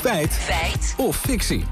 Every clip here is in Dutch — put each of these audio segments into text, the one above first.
Feit. Feit. Of fictie.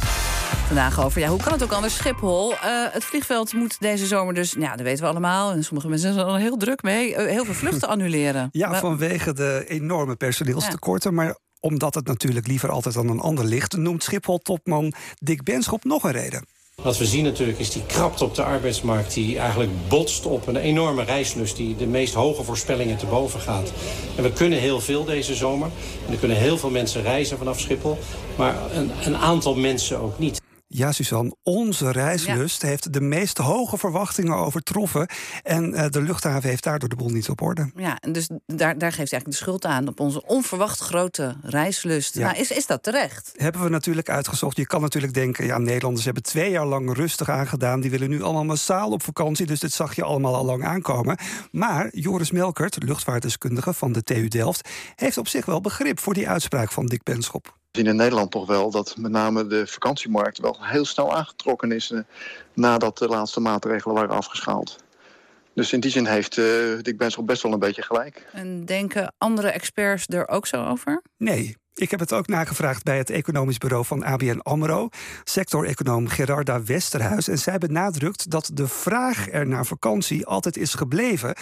Vandaag over, ja, hoe kan het ook anders? Schiphol. Uh, het vliegveld moet deze zomer dus, ja, dat weten we allemaal. En sommige mensen zijn er al heel druk mee. Uh, heel veel vluchten annuleren. Ja, maar... vanwege de enorme personeelstekorten. Ja. Maar omdat het natuurlijk liever altijd aan een ander ligt, noemt Schiphol-topman Dick Benschop nog een reden. Wat we zien natuurlijk is die krapte op de arbeidsmarkt... die eigenlijk botst op een enorme reislust... die de meest hoge voorspellingen te boven gaat. En we kunnen heel veel deze zomer. En er kunnen heel veel mensen reizen vanaf Schiphol. Maar een, een aantal mensen ook niet. Ja, Suzanne, onze reislust heeft de meest hoge verwachtingen overtroffen. En uh, de luchthaven heeft daardoor de boel niet op orde. Ja, en dus daar, daar geeft eigenlijk de schuld aan op onze onverwacht grote reislust. Ja. Nou, is, is dat terecht? Hebben we natuurlijk uitgezocht. Je kan natuurlijk denken, ja, Nederlanders hebben twee jaar lang rustig aangedaan. Die willen nu allemaal massaal op vakantie. Dus dit zag je allemaal al lang aankomen. Maar Joris Melkert, luchtvaartdeskundige van de TU Delft, heeft op zich wel begrip voor die uitspraak van Dick Benschop. We zien in Nederland toch wel dat met name de vakantiemarkt wel heel snel aangetrokken is uh, nadat de laatste maatregelen waren afgeschaald. Dus in die zin heeft uh, Dick Benschop best wel een beetje gelijk. En denken andere experts er ook zo over? Nee. Ik heb het ook nagevraagd bij het economisch bureau van ABN AMRO... sector-econoom Gerarda Westerhuis. En zij benadrukt dat de vraag er naar vakantie altijd is gebleven.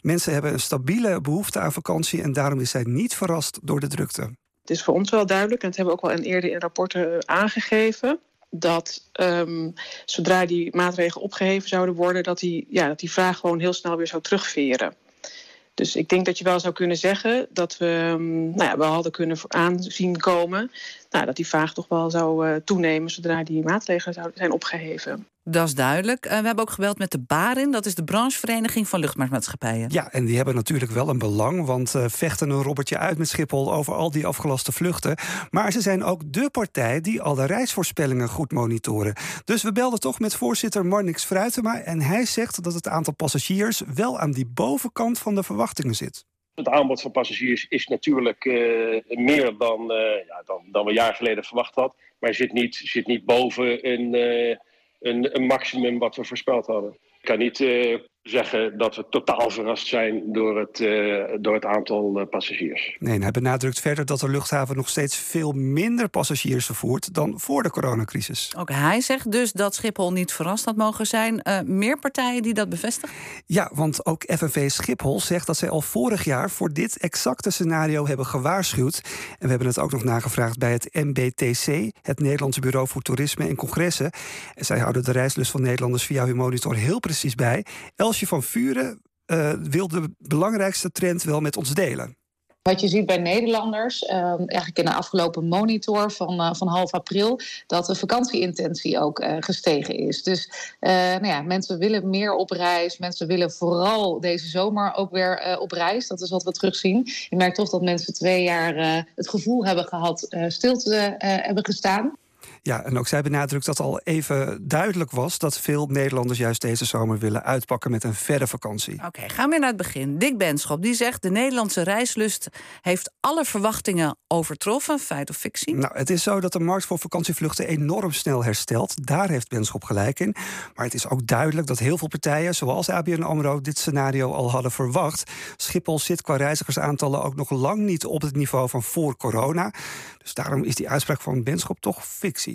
Mensen hebben een stabiele behoefte aan vakantie... en daarom is zij niet verrast door de drukte. Het is voor ons wel duidelijk, en dat hebben we ook al eerder in rapporten aangegeven dat um, zodra die maatregelen opgeheven zouden worden, dat die, ja, dat die vraag gewoon heel snel weer zou terugveren. Dus ik denk dat je wel zou kunnen zeggen dat we um, nou ja, wel hadden kunnen aanzien komen nou, dat die vraag toch wel zou uh, toenemen zodra die maatregelen zouden zijn opgeheven. Dat is duidelijk. Uh, we hebben ook gebeld met de BARIN, dat is de branchevereniging van luchtvaartmaatschappijen. Ja, en die hebben natuurlijk wel een belang, want uh, vechten een robbertje uit met Schiphol over al die afgelaste vluchten. Maar ze zijn ook de partij die alle reisvoorspellingen goed monitoren. Dus we belden toch met voorzitter Marnix Fruitema en hij zegt dat het aantal passagiers wel aan die bovenkant van de verwachtingen zit. Het aanbod van passagiers is natuurlijk uh, meer dan, uh, ja, dan, dan we een jaar geleden verwacht hadden. Maar zit niet, zit niet boven een, uh, een, een maximum wat we voorspeld hadden. Ik kan niet zeggen dat we totaal verrast zijn door het, uh, door het aantal uh, passagiers. Nee, hij benadrukt verder dat de luchthaven nog steeds veel minder passagiers vervoert dan voor de coronacrisis. Ook hij zegt dus dat Schiphol niet verrast had mogen zijn. Uh, meer partijen die dat bevestigen? Ja, want ook FNV Schiphol zegt dat zij al vorig jaar voor dit exacte scenario hebben gewaarschuwd. En we hebben het ook nog nagevraagd bij het MBTC, het Nederlandse Bureau voor Toerisme en Congressen. En zij houden de reislust van Nederlanders via hun monitor heel precies bij. Elsje van Vuren uh, wil de belangrijkste trend wel met ons delen. Wat je ziet bij Nederlanders, uh, eigenlijk in de afgelopen monitor van, uh, van half april, dat de vakantieintentie ook gestegen is. Dus nou ja, mensen willen meer op reis. Mensen willen vooral deze zomer ook weer op reis. Dat is wat we terugzien. Je merkt toch dat mensen twee jaar het gevoel hebben gehad stil te hebben gestaan. Ja, en ook zij benadrukt dat al even duidelijk was dat veel Nederlanders juist deze zomer willen uitpakken met een verre vakantie. Oké, okay, gaan we naar het begin. Dick Benschop die zegt de Nederlandse reislust heeft alle verwachtingen overtroffen, feit of fictie? Nou, het is zo dat de markt voor vakantievluchten enorm snel herstelt. Daar heeft Benschop gelijk in. Maar het is ook duidelijk dat heel veel partijen, zoals ABN AMRO, dit scenario al hadden verwacht. Schiphol zit qua reizigersaantallen ook nog lang niet op het niveau van voor corona. Dus daarom is die uitspraak van Benschop toch fictie.